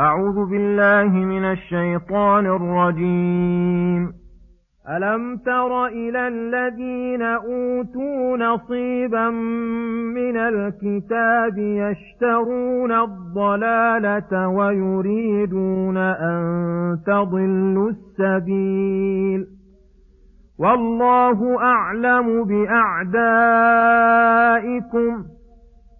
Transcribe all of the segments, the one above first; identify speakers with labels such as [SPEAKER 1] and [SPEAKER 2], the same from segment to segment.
[SPEAKER 1] أعوذ بالله من الشيطان الرجيم ألم تر إلى الذين أوتوا نصيبا من الكتاب يشترون الضلالة ويريدون أن تضلوا السبيل والله أعلم بأعدائكم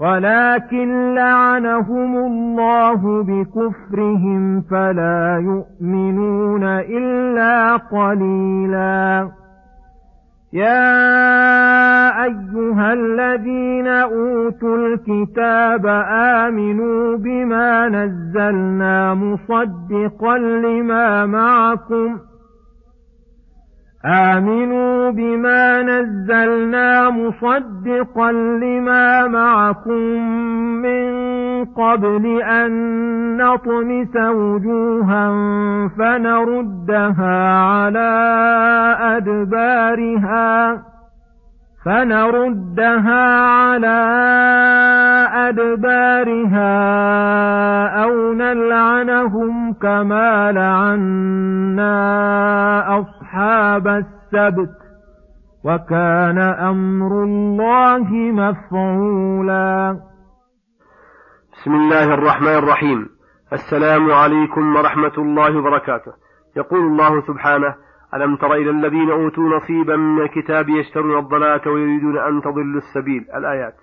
[SPEAKER 1] ولكن لعنهم الله بكفرهم فلا يؤمنون إلا قليلا يا أيها الذين أوتوا الكتاب آمنوا بما نزلنا مصدقا لما معكم ۖ آمنوا بما نزلنا مصدقا لما معكم من قبل أن نطمس وجوها فنردها على أدبارها فنردها على أدبارها أو نلعنهم كما لعنا أصحابنا أصحاب السبت وكان أمر الله مفعولا
[SPEAKER 2] بسم الله الرحمن الرحيم السلام عليكم ورحمة الله وبركاته يقول الله سبحانه ألم تر إلى الذين أوتوا نصيبا من الكتاب يشترون الضلاله ويريدون أن تضلوا السبيل الآيات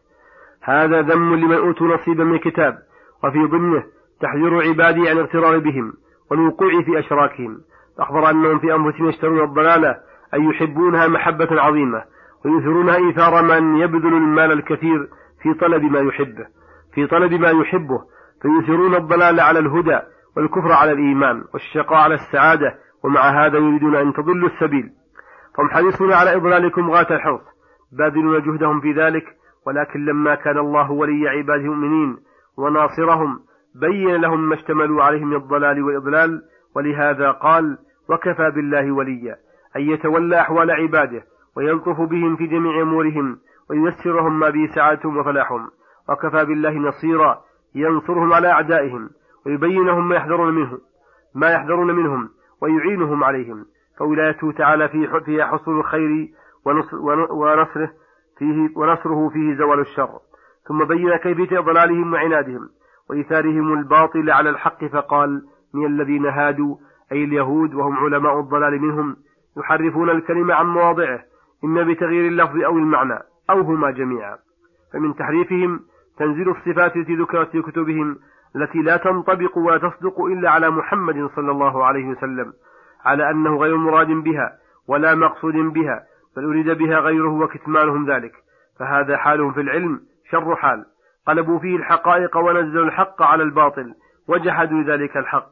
[SPEAKER 2] هذا ذم لمن أوتوا نصيبا من الكتاب وفي ضمنه تحذير عبادي عن اغترار بهم والوقوع في أشراكهم أخبر أنهم في أنفسهم يشترون الضلالة أي يحبونها محبة عظيمة ويؤثرونها إيثار من يبذل المال الكثير في طلب ما يحبه في طلب ما يحبه فيؤثرون الضلال على الهدى والكفر على الإيمان والشقاء على السعادة ومع هذا يريدون أن تضلوا السبيل حريصون على إضلالكم غاة الحرص باذلون جهدهم في ذلك ولكن لما كان الله ولي عباده المؤمنين وناصرهم بين لهم ما اشتملوا عليه من الضلال والإضلال ولهذا قال وكفى بالله وليا أن يتولى أحوال عباده ويلطف بهم في جميع أمورهم وييسرهم ما به سعادتهم وفلاحهم وكفى بالله نصيرا ينصرهم على أعدائهم ويبينهم ما يحذرون منه ما يحذرون منهم ويعينهم عليهم فولايته تعالى في فيها حصول الخير ونصره فيه ونصره فيه زوال الشر ثم بين كيفية ضلالهم وعنادهم وإيثارهم الباطل على الحق فقال من الذين هادوا أي اليهود وهم علماء الضلال منهم يحرفون الكلمة عن مواضعه إما بتغيير اللفظ أو المعنى أو هما جميعا فمن تحريفهم تنزيل الصفات التي ذكرت في كتبهم التي لا تنطبق ولا تصدق إلا على محمد صلى الله عليه وسلم على أنه غير مراد بها ولا مقصود بها بل أريد بها غيره وكتمانهم ذلك فهذا حالهم في العلم شر حال قلبوا فيه الحقائق ونزلوا الحق على الباطل وجحدوا ذلك الحق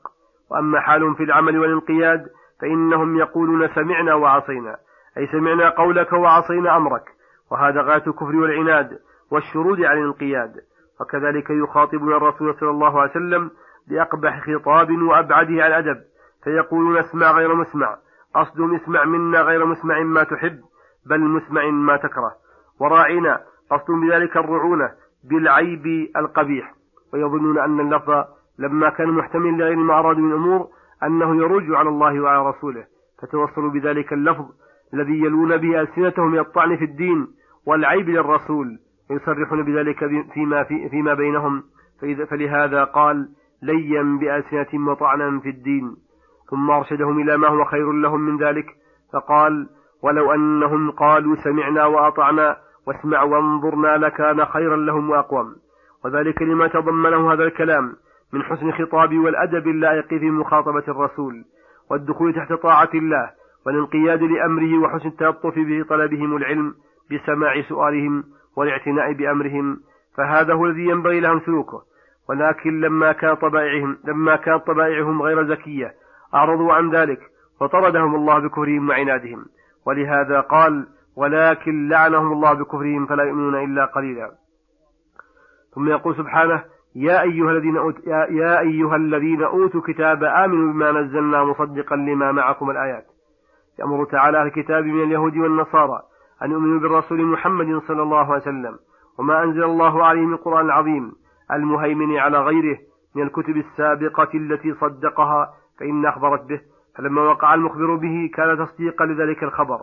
[SPEAKER 2] وأما حالهم في العمل والانقياد فإنهم يقولون سمعنا وعصينا أي سمعنا قولك وعصينا أمرك وهذا غاية الكفر والعناد والشرود عن الانقياد وكذلك يخاطبنا الرسول صلى الله عليه وسلم بأقبح خطاب وأبعده عن أدب فيقولون اسمع غير مسمع قصد اسمع منا غير مسمع ما تحب بل مسمع ما تكره وراعنا قصد بذلك الرعونة بالعيب القبيح ويظنون أن اللفظ لما كان محتملا لغير المعراض من أمور أنه يروج على الله وعلى رسوله فتوصلوا بذلك اللفظ الذي يلون به ألسنتهم من الطعن في الدين والعيب للرسول ويصرحون بذلك فيما, في فيما بينهم فإذا فلهذا قال ليا بألسنتهم وطعنا في الدين ثم أرشدهم إلى ما هو خير لهم من ذلك فقال ولو أنهم قالوا سمعنا وأطعنا واسمع وانظر ما لكان خيرا لهم وأقوم وذلك لما تضمنه هذا الكلام من حسن خطاب والأدب اللائق في مخاطبة الرسول والدخول تحت طاعة الله والانقياد لأمره وحسن التلطف بطلبهم العلم بسماع سؤالهم والاعتناء بأمرهم فهذا هو الذي ينبغي لهم سلوكه ولكن لما كان طبائعهم لما كانت طبائعهم غير زكية أعرضوا عن ذلك وطردهم الله بكفرهم وعنادهم ولهذا قال ولكن لعنهم الله بكفرهم فلا يؤمنون إلا قليلا ثم يقول سبحانه يا أيها الذين يا, يا أيها الذين أوتوا الكتاب آمنوا بما نزلنا مصدقا لما معكم الآيات يأمر تعالى أهل الكتاب من اليهود والنصارى أن يؤمنوا بالرسول محمد صلى الله عليه وسلم وما أنزل الله عليه من القرآن العظيم المهيمن على غيره من الكتب السابقة التي صدقها فإن أخبرت به فلما وقع المخبر به كان تصديقا لذلك الخبر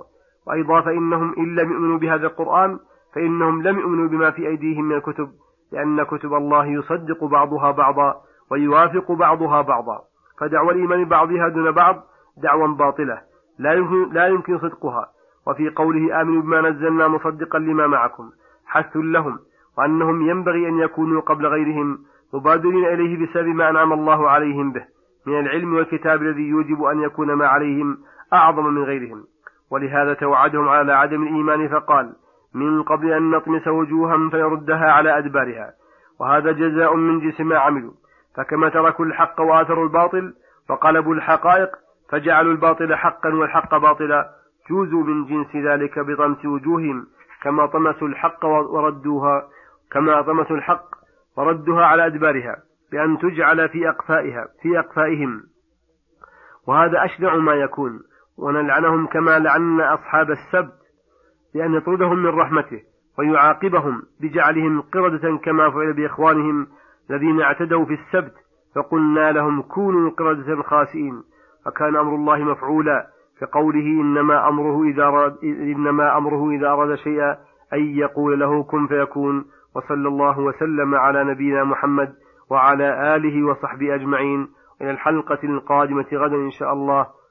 [SPEAKER 2] وأيضا فإنهم إن لم يؤمنوا بهذا القرآن فإنهم لم يؤمنوا بما في أيديهم من الكتب لأن كتب الله يصدق بعضها بعضا ويوافق بعضها بعضا فدعوى الإيمان بعضها دون بعض دعوى باطلة لا يمكن, لا يمكن صدقها وفي قوله آمنوا بما نزلنا مصدقا لما معكم حث لهم وأنهم ينبغي أن يكونوا قبل غيرهم مبادرين إليه بسبب ما أنعم الله عليهم به من العلم والكتاب الذي يوجب أن يكون ما عليهم أعظم من غيرهم ولهذا توعدهم على عدم الإيمان فقال من قبل أن نطمس وجوها فيردها على أدبارها وهذا جزاء من جنس ما عملوا فكما تركوا الحق وآثروا الباطل وقلبوا الحقائق فجعلوا الباطل حقا والحق باطلا جوزوا من جنس ذلك بطمس وجوههم كما طمسوا الحق وردوها كما طمسوا الحق وردها على أدبارها بأن تجعل في أقفائها في أقفائهم وهذا أشنع ما يكون ونلعنهم كما لعنا أصحاب السبت بأن يطردهم من رحمته ويعاقبهم بجعلهم قردة كما فعل بإخوانهم الذين اعتدوا في السبت فقلنا لهم كونوا قردة خاسئين فكان أمر الله مفعولا كقوله إنما أمره إذا أراد إنما أمره إذا أراد شيئا أن يقول له كن فيكون وصلى الله وسلم على نبينا محمد وعلى آله وصحبه أجمعين إلى الحلقة القادمة غدا إن شاء الله